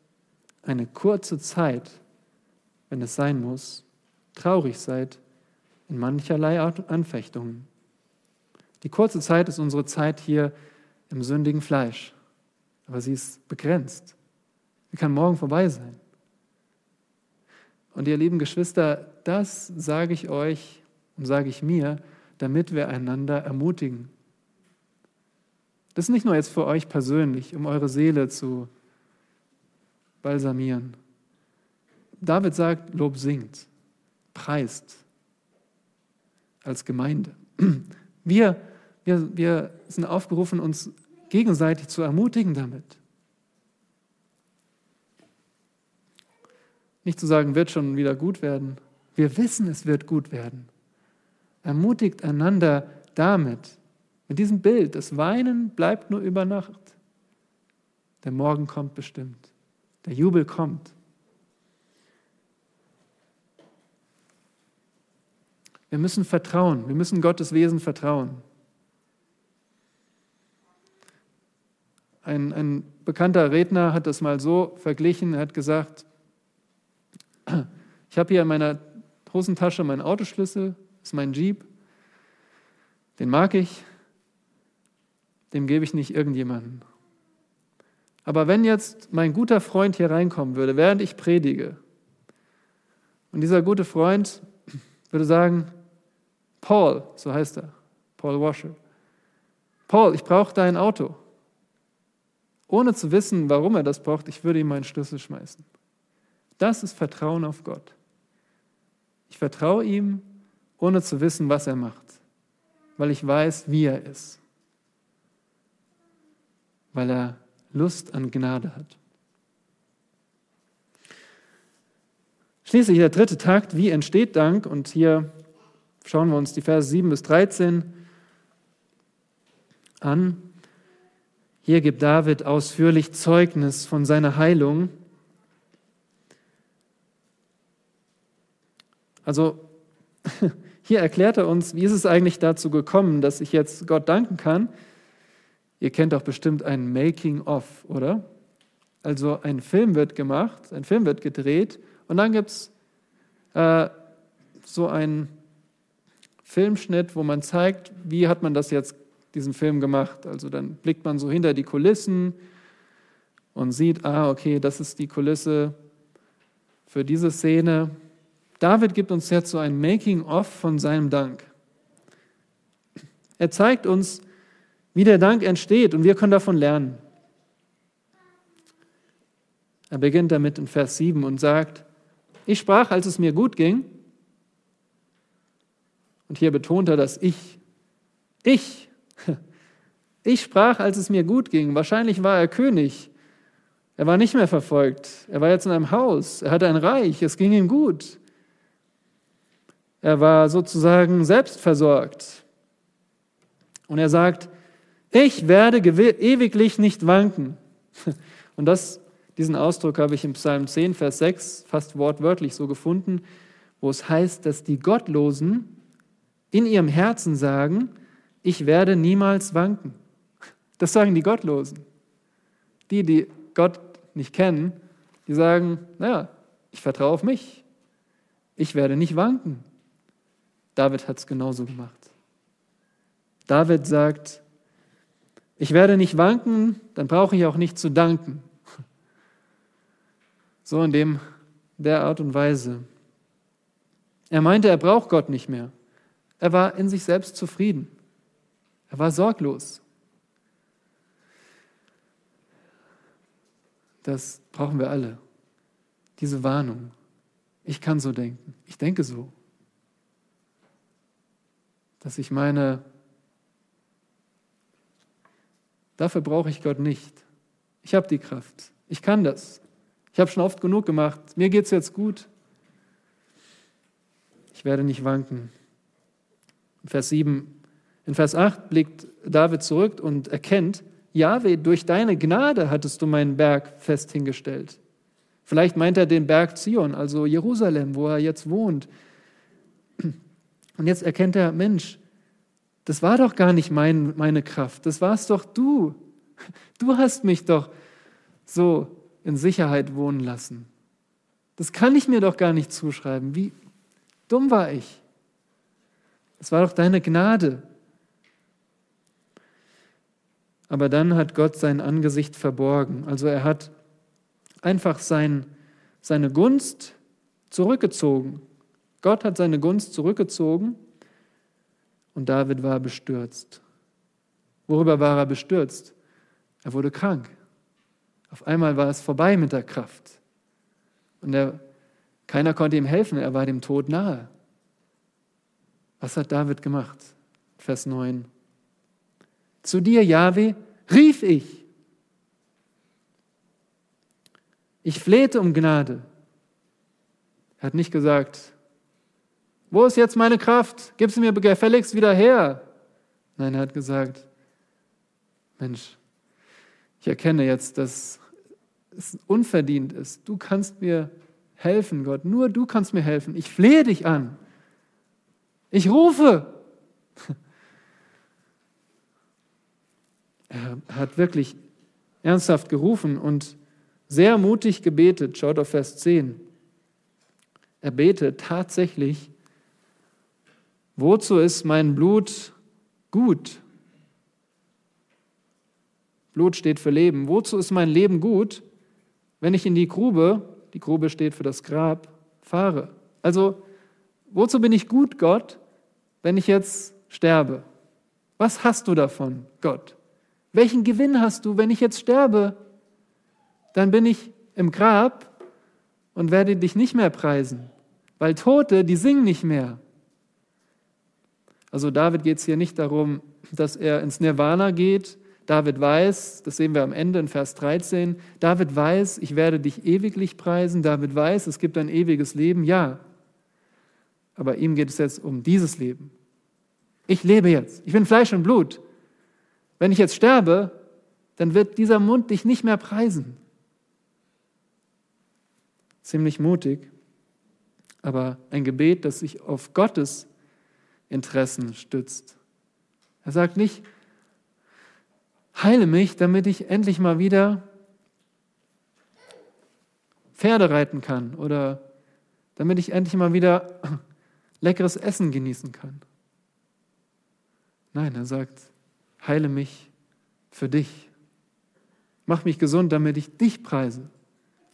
eine kurze Zeit, wenn es sein muss, traurig seid in mancherlei Anfechtungen. Die kurze Zeit ist unsere Zeit hier im sündigen Fleisch, aber sie ist begrenzt. Sie kann morgen vorbei sein. Und ihr lieben Geschwister, das sage ich euch und sage ich mir, damit wir einander ermutigen. Das ist nicht nur jetzt für euch persönlich, um eure Seele zu balsamieren. David sagt, Lob singt, preist als Gemeinde. Wir, wir, wir sind aufgerufen, uns gegenseitig zu ermutigen damit. Nicht zu sagen, wird schon wieder gut werden. Wir wissen, es wird gut werden. Ermutigt einander damit, mit diesem Bild. Das Weinen bleibt nur über Nacht. Der Morgen kommt bestimmt. Der Jubel kommt. Wir müssen vertrauen. Wir müssen Gottes Wesen vertrauen. Ein, ein bekannter Redner hat das mal so verglichen. Er hat gesagt, ich habe hier in meiner Hosentasche meinen Autoschlüssel, das ist mein Jeep. Den mag ich, dem gebe ich nicht irgendjemanden. Aber wenn jetzt mein guter Freund hier reinkommen würde, während ich predige, und dieser gute Freund würde sagen, Paul, so heißt er, Paul Washer. Paul, ich brauche dein Auto. Ohne zu wissen, warum er das braucht, ich würde ihm meinen Schlüssel schmeißen. Das ist Vertrauen auf Gott. Ich vertraue ihm, ohne zu wissen, was er macht, weil ich weiß, wie er ist, weil er Lust an Gnade hat. Schließlich der dritte Takt, wie entsteht Dank? Und hier Schauen wir uns die Verse 7 bis 13 an. Hier gibt David ausführlich Zeugnis von seiner Heilung. Also hier erklärt er uns, wie ist es eigentlich dazu gekommen, dass ich jetzt Gott danken kann. Ihr kennt doch bestimmt ein Making-of, oder? Also ein Film wird gemacht, ein Film wird gedreht und dann gibt es äh, so ein Filmschnitt, wo man zeigt, wie hat man das jetzt, diesen Film gemacht. Also dann blickt man so hinter die Kulissen und sieht, ah, okay, das ist die Kulisse für diese Szene. David gibt uns jetzt so ein Making-of von seinem Dank. Er zeigt uns, wie der Dank entsteht und wir können davon lernen. Er beginnt damit in Vers 7 und sagt, ich sprach, als es mir gut ging, und hier betont er das Ich. Ich. Ich sprach, als es mir gut ging. Wahrscheinlich war er König. Er war nicht mehr verfolgt. Er war jetzt in einem Haus. Er hatte ein Reich. Es ging ihm gut. Er war sozusagen selbstversorgt. Und er sagt, ich werde ewiglich nicht wanken. Und das, diesen Ausdruck habe ich im Psalm 10, Vers 6 fast wortwörtlich so gefunden, wo es heißt, dass die Gottlosen in ihrem Herzen sagen, ich werde niemals wanken. Das sagen die Gottlosen. Die, die Gott nicht kennen, die sagen, naja, ich vertraue auf mich. Ich werde nicht wanken. David hat es genauso gemacht. David sagt, ich werde nicht wanken, dann brauche ich auch nicht zu danken. So in dem, der Art und Weise. Er meinte, er braucht Gott nicht mehr. Er war in sich selbst zufrieden. Er war sorglos. Das brauchen wir alle. Diese Warnung. Ich kann so denken. Ich denke so. Dass ich meine, dafür brauche ich Gott nicht. Ich habe die Kraft. Ich kann das. Ich habe schon oft genug gemacht. Mir geht es jetzt gut. Ich werde nicht wanken. Vers 7. In Vers 8 blickt David zurück und erkennt, Jahwe, durch deine Gnade hattest du meinen Berg fest hingestellt. Vielleicht meint er den Berg Zion, also Jerusalem, wo er jetzt wohnt. Und jetzt erkennt er, Mensch, das war doch gar nicht mein, meine Kraft, das warst doch du. Du hast mich doch so in Sicherheit wohnen lassen. Das kann ich mir doch gar nicht zuschreiben. Wie dumm war ich. Das war doch deine Gnade. Aber dann hat Gott sein Angesicht verborgen. Also er hat einfach sein, seine Gunst zurückgezogen. Gott hat seine Gunst zurückgezogen und David war bestürzt. Worüber war er bestürzt? Er wurde krank. Auf einmal war es vorbei mit der Kraft. Und er, keiner konnte ihm helfen, er war dem Tod nahe. Was hat David gemacht? Vers 9. Zu dir, Jahwe, rief ich. Ich flehte um Gnade. Er hat nicht gesagt, wo ist jetzt meine Kraft? Gib sie mir gefälligst wieder her. Nein, er hat gesagt, Mensch, ich erkenne jetzt, dass es unverdient ist. Du kannst mir helfen, Gott. Nur du kannst mir helfen. Ich flehe dich an. Ich rufe. Er hat wirklich ernsthaft gerufen und sehr mutig gebetet. Schaut auf Vers 10. Er betet tatsächlich, wozu ist mein Blut gut? Blut steht für Leben. Wozu ist mein Leben gut, wenn ich in die Grube, die Grube steht für das Grab, fahre? Also, wozu bin ich gut, Gott, wenn ich jetzt sterbe? Was hast du davon, Gott? Welchen Gewinn hast du, wenn ich jetzt sterbe? Dann bin ich im Grab und werde dich nicht mehr preisen, weil Tote, die singen nicht mehr. Also David geht es hier nicht darum, dass er ins Nirvana geht. David weiß, das sehen wir am Ende in Vers 13, David weiß, ich werde dich ewiglich preisen. David weiß, es gibt ein ewiges Leben, ja. Aber ihm geht es jetzt um dieses Leben. Ich lebe jetzt. Ich bin Fleisch und Blut. Wenn ich jetzt sterbe, dann wird dieser Mund dich nicht mehr preisen. Ziemlich mutig, aber ein Gebet, das sich auf Gottes Interessen stützt. Er sagt nicht, heile mich, damit ich endlich mal wieder Pferde reiten kann oder damit ich endlich mal wieder leckeres Essen genießen kann. Nein, er sagt, heile mich für dich. Mach mich gesund, damit ich dich preise,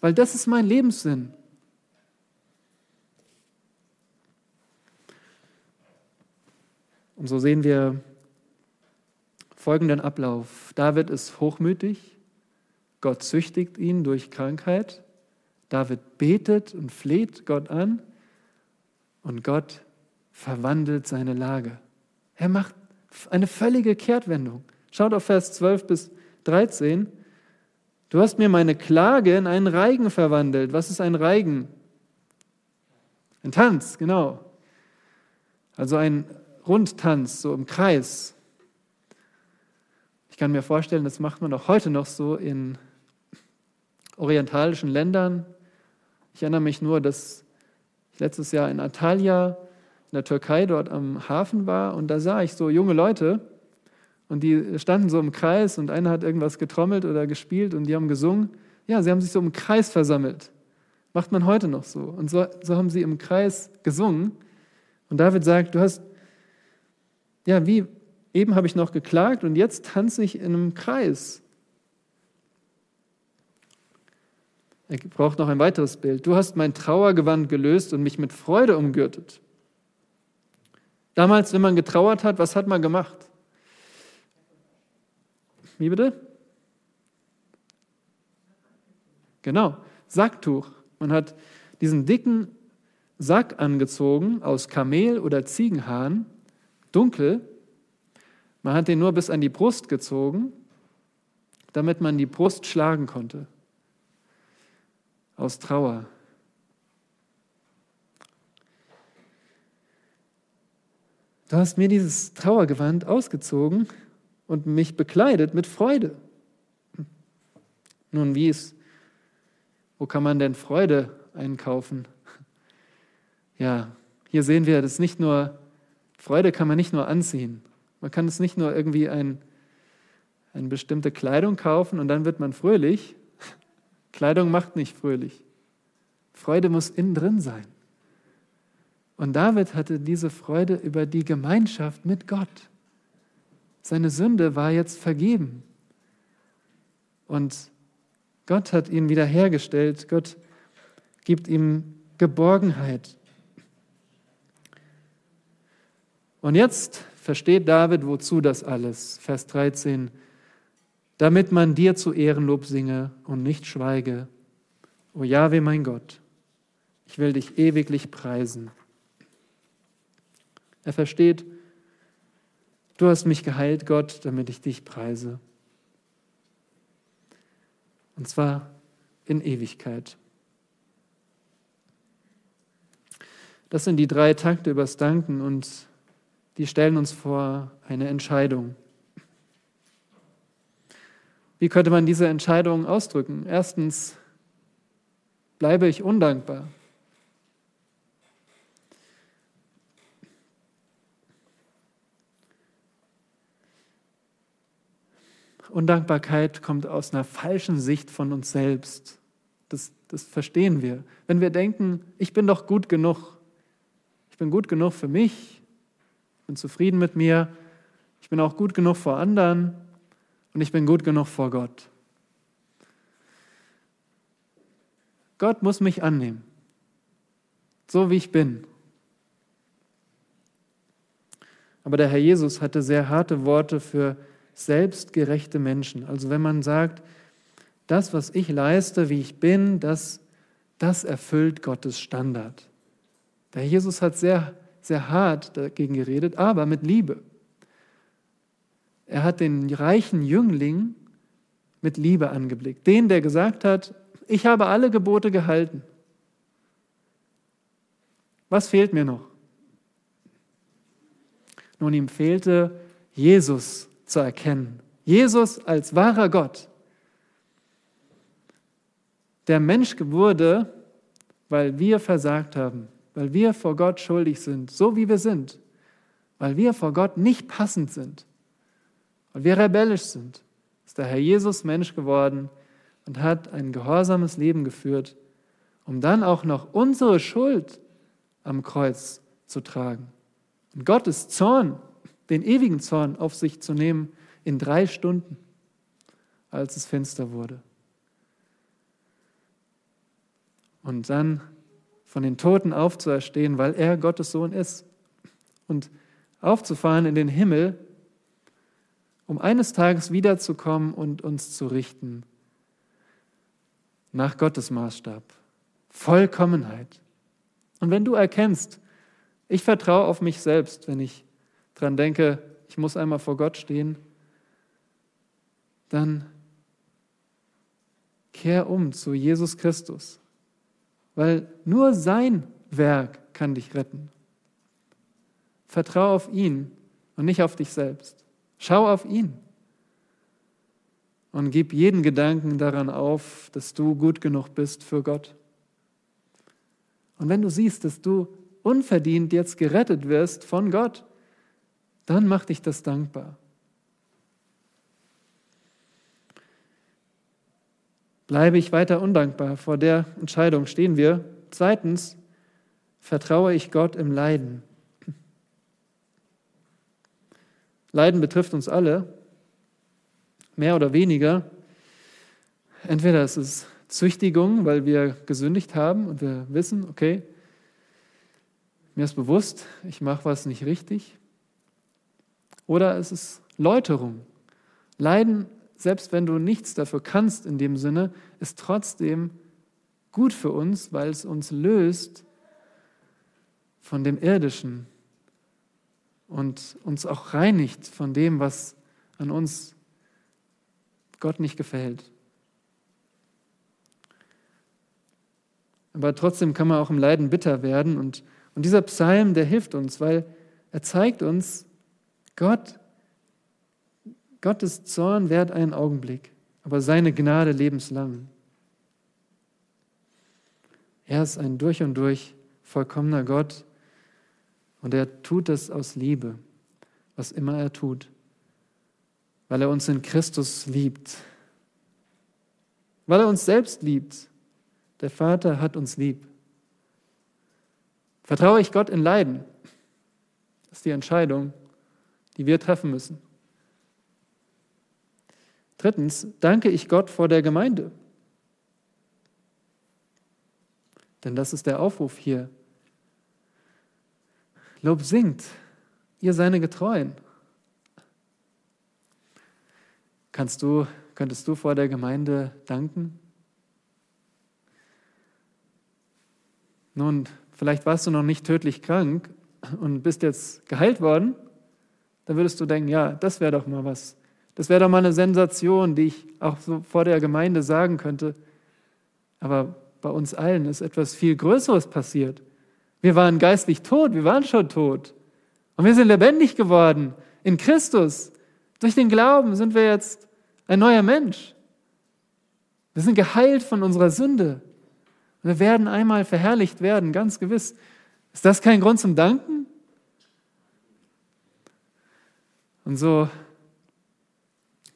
weil das ist mein Lebenssinn. Und so sehen wir folgenden Ablauf. David ist hochmütig, Gott züchtigt ihn durch Krankheit, David betet und fleht Gott an und Gott verwandelt seine Lage. Er macht eine völlige Kehrtwendung. Schaut auf Vers 12 bis 13. Du hast mir meine Klage in einen Reigen verwandelt. Was ist ein Reigen? Ein Tanz, genau. Also ein Rundtanz, so im Kreis. Ich kann mir vorstellen, das macht man auch heute noch so in orientalischen Ländern. Ich erinnere mich nur, dass ich letztes Jahr in Antalya in der Türkei dort am Hafen war und da sah ich so junge Leute und die standen so im Kreis und einer hat irgendwas getrommelt oder gespielt und die haben gesungen. Ja, sie haben sich so im Kreis versammelt. Macht man heute noch so. Und so, so haben sie im Kreis gesungen. Und David sagt, du hast, ja, wie eben habe ich noch geklagt und jetzt tanze ich in einem Kreis. Er braucht noch ein weiteres Bild. Du hast mein Trauergewand gelöst und mich mit Freude umgürtet. Damals, wenn man getrauert hat, was hat man gemacht? Wie bitte? Genau, Sacktuch. Man hat diesen dicken Sack angezogen aus Kamel oder Ziegenhahn, dunkel. Man hat den nur bis an die Brust gezogen, damit man die Brust schlagen konnte. Aus Trauer. Du hast mir dieses Trauergewand ausgezogen und mich bekleidet mit Freude. Nun, wie ist, wo kann man denn Freude einkaufen? Ja, hier sehen wir, dass nicht nur, Freude kann man nicht nur anziehen. Man kann es nicht nur irgendwie ein, eine bestimmte Kleidung kaufen und dann wird man fröhlich. Kleidung macht nicht fröhlich. Freude muss innen drin sein. Und David hatte diese Freude über die Gemeinschaft mit Gott. Seine Sünde war jetzt vergeben. Und Gott hat ihn wiederhergestellt. Gott gibt ihm Geborgenheit. Und jetzt versteht David, wozu das alles. Vers 13. Damit man dir zu Ehrenlob singe und nicht schweige. O Jahwe, mein Gott, ich will dich ewiglich preisen. Er versteht, du hast mich geheilt, Gott, damit ich dich preise. Und zwar in Ewigkeit. Das sind die drei Takte übers Danken und die stellen uns vor eine Entscheidung. Wie könnte man diese Entscheidung ausdrücken? Erstens, bleibe ich undankbar. Undankbarkeit kommt aus einer falschen Sicht von uns selbst. Das, das verstehen wir. Wenn wir denken, ich bin doch gut genug, ich bin gut genug für mich, ich bin zufrieden mit mir, ich bin auch gut genug vor anderen und ich bin gut genug vor Gott. Gott muss mich annehmen, so wie ich bin. Aber der Herr Jesus hatte sehr harte Worte für selbstgerechte Menschen. Also wenn man sagt, das, was ich leiste, wie ich bin, das, das erfüllt Gottes Standard. Der Jesus hat sehr, sehr hart dagegen geredet, aber mit Liebe. Er hat den reichen Jüngling mit Liebe angeblickt. Den, der gesagt hat, ich habe alle Gebote gehalten. Was fehlt mir noch? Nun, ihm fehlte Jesus zu erkennen. Jesus als wahrer Gott, der Mensch wurde, weil wir versagt haben, weil wir vor Gott schuldig sind, so wie wir sind, weil wir vor Gott nicht passend sind, weil wir rebellisch sind, ist der Herr Jesus Mensch geworden und hat ein gehorsames Leben geführt, um dann auch noch unsere Schuld am Kreuz zu tragen. Und Gottes Zorn den ewigen Zorn auf sich zu nehmen in drei Stunden, als es finster wurde. Und dann von den Toten aufzuerstehen, weil er Gottes Sohn ist. Und aufzufahren in den Himmel, um eines Tages wiederzukommen und uns zu richten. Nach Gottes Maßstab. Vollkommenheit. Und wenn du erkennst, ich vertraue auf mich selbst, wenn ich dran denke, ich muss einmal vor Gott stehen, dann kehr um zu Jesus Christus, weil nur sein Werk kann dich retten. Vertrau auf ihn und nicht auf dich selbst. Schau auf ihn und gib jeden Gedanken daran auf, dass du gut genug bist für Gott. Und wenn du siehst, dass du unverdient jetzt gerettet wirst von Gott, dann macht dich das dankbar. Bleibe ich weiter undankbar, vor der Entscheidung stehen wir. Zweitens, vertraue ich Gott im Leiden. Leiden betrifft uns alle, mehr oder weniger. Entweder es ist Züchtigung, weil wir gesündigt haben und wir wissen, okay, mir ist bewusst, ich mache was nicht richtig. Oder es ist Läuterung. Leiden, selbst wenn du nichts dafür kannst in dem Sinne, ist trotzdem gut für uns, weil es uns löst von dem Irdischen und uns auch reinigt von dem, was an uns Gott nicht gefällt. Aber trotzdem kann man auch im Leiden bitter werden. Und, und dieser Psalm, der hilft uns, weil er zeigt uns, Gott, Gottes Zorn währt einen Augenblick, aber seine Gnade lebenslang. Er ist ein durch und durch vollkommener Gott und er tut es aus Liebe, was immer er tut, weil er uns in Christus liebt, weil er uns selbst liebt. Der Vater hat uns lieb. Vertraue ich Gott in Leiden? Das ist die Entscheidung, die wir treffen müssen. Drittens, danke ich Gott vor der Gemeinde. Denn das ist der Aufruf hier. Lob singt, ihr seine Getreuen. Kannst du, könntest du vor der Gemeinde danken? Nun, vielleicht warst du noch nicht tödlich krank und bist jetzt geheilt worden. Dann würdest du denken, ja, das wäre doch mal was. Das wäre doch mal eine Sensation, die ich auch so vor der Gemeinde sagen könnte. Aber bei uns allen ist etwas viel Größeres passiert. Wir waren geistlich tot, wir waren schon tot. Und wir sind lebendig geworden in Christus. Durch den Glauben sind wir jetzt ein neuer Mensch. Wir sind geheilt von unserer Sünde. Wir werden einmal verherrlicht werden, ganz gewiss. Ist das kein Grund zum Danken? Und so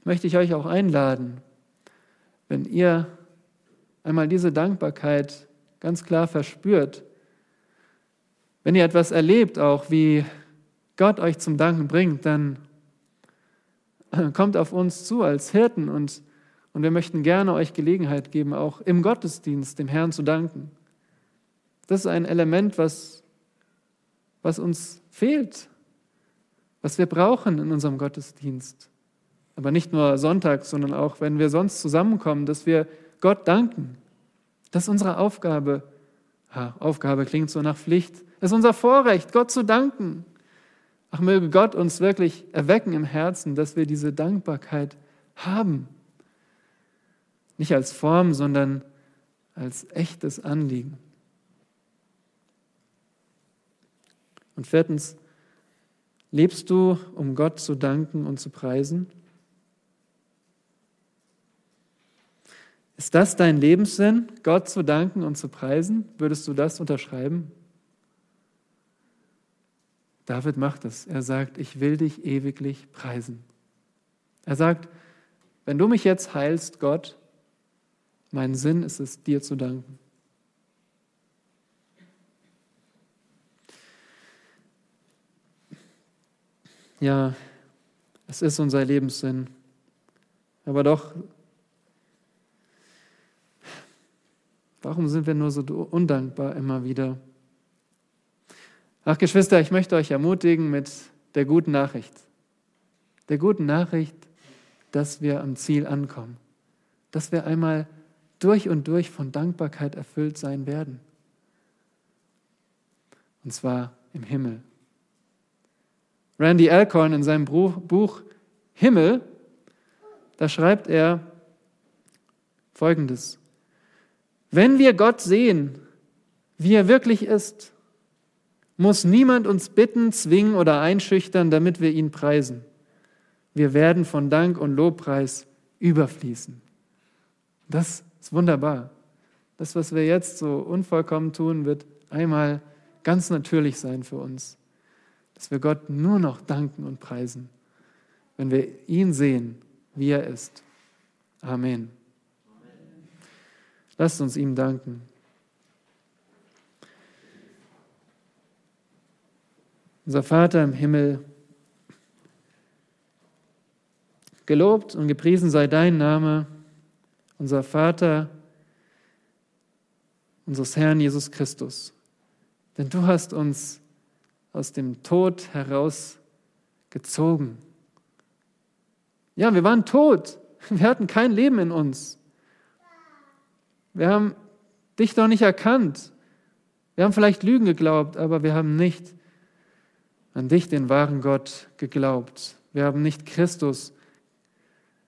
möchte ich euch auch einladen, wenn ihr einmal diese Dankbarkeit ganz klar verspürt, wenn ihr etwas erlebt, auch wie Gott euch zum Danken bringt, dann kommt auf uns zu als Hirten und, und wir möchten gerne euch Gelegenheit geben, auch im Gottesdienst dem Herrn zu danken. Das ist ein Element, was, was uns fehlt, was wir brauchen in unserem Gottesdienst. Aber nicht nur sonntags, sondern auch, wenn wir sonst zusammenkommen, dass wir Gott danken. Das ist unsere Aufgabe. Ja, Aufgabe klingt so nach Pflicht. Es ist unser Vorrecht, Gott zu danken. Ach, möge Gott uns wirklich erwecken im Herzen, dass wir diese Dankbarkeit haben. Nicht als Form, sondern als echtes Anliegen. Und viertens, lebst du, um Gott zu danken und zu preisen? Ist das dein Lebenssinn, Gott zu danken und zu preisen? Würdest du das unterschreiben? David macht es. Er sagt, ich will dich ewiglich preisen. Er sagt, wenn du mich jetzt heilst, Gott, mein Sinn ist es, dir zu danken. Ja, es ist unser Lebenssinn. Aber doch, warum sind wir nur so undankbar immer wieder? Ach Geschwister, ich möchte euch ermutigen mit der guten Nachricht. Der guten Nachricht, dass wir am Ziel ankommen. Dass wir einmal durch und durch von Dankbarkeit erfüllt sein werden. Und zwar im Himmel. Randy Alcorn in seinem Buch Himmel, da schreibt er Folgendes. Wenn wir Gott sehen, wie er wirklich ist, muss niemand uns bitten, zwingen oder einschüchtern, damit wir ihn preisen. Wir werden von Dank und Lobpreis überfließen. Das ist wunderbar. Das, was wir jetzt so unvollkommen tun, wird einmal ganz natürlich sein für uns. Dass wir Gott nur noch danken und preisen, wenn wir ihn sehen, wie er ist. Amen. Lasst uns ihm danken. Unser Vater im Himmel, gelobt und gepriesen sei dein Name, unser Vater, unseres Herrn Jesus Christus. Denn du hast uns aus dem Tod herausgezogen. Ja, wir waren tot. Wir hatten kein Leben in uns. Wir haben dich doch nicht erkannt. Wir haben vielleicht Lügen geglaubt, aber wir haben nicht an dich, den wahren Gott, geglaubt. Wir haben nicht Christus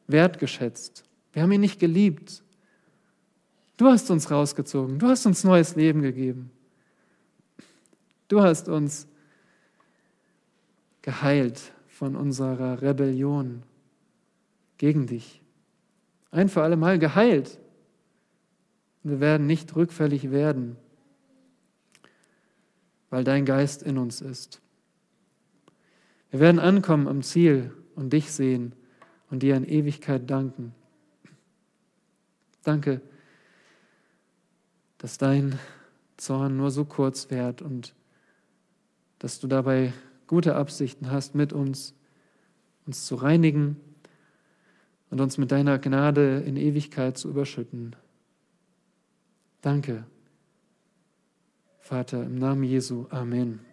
wertgeschätzt. Wir haben ihn nicht geliebt. Du hast uns rausgezogen. Du hast uns neues Leben gegeben. Du hast uns geheilt von unserer Rebellion gegen dich. Ein für alle Mal geheilt. Wir werden nicht rückfällig werden, weil dein Geist in uns ist. Wir werden ankommen am Ziel und dich sehen und dir in Ewigkeit danken. Danke, dass dein Zorn nur so kurz währt und dass du dabei gute Absichten hast mit uns, uns zu reinigen und uns mit deiner Gnade in Ewigkeit zu überschütten. Danke, Vater, im Namen Jesu. Amen.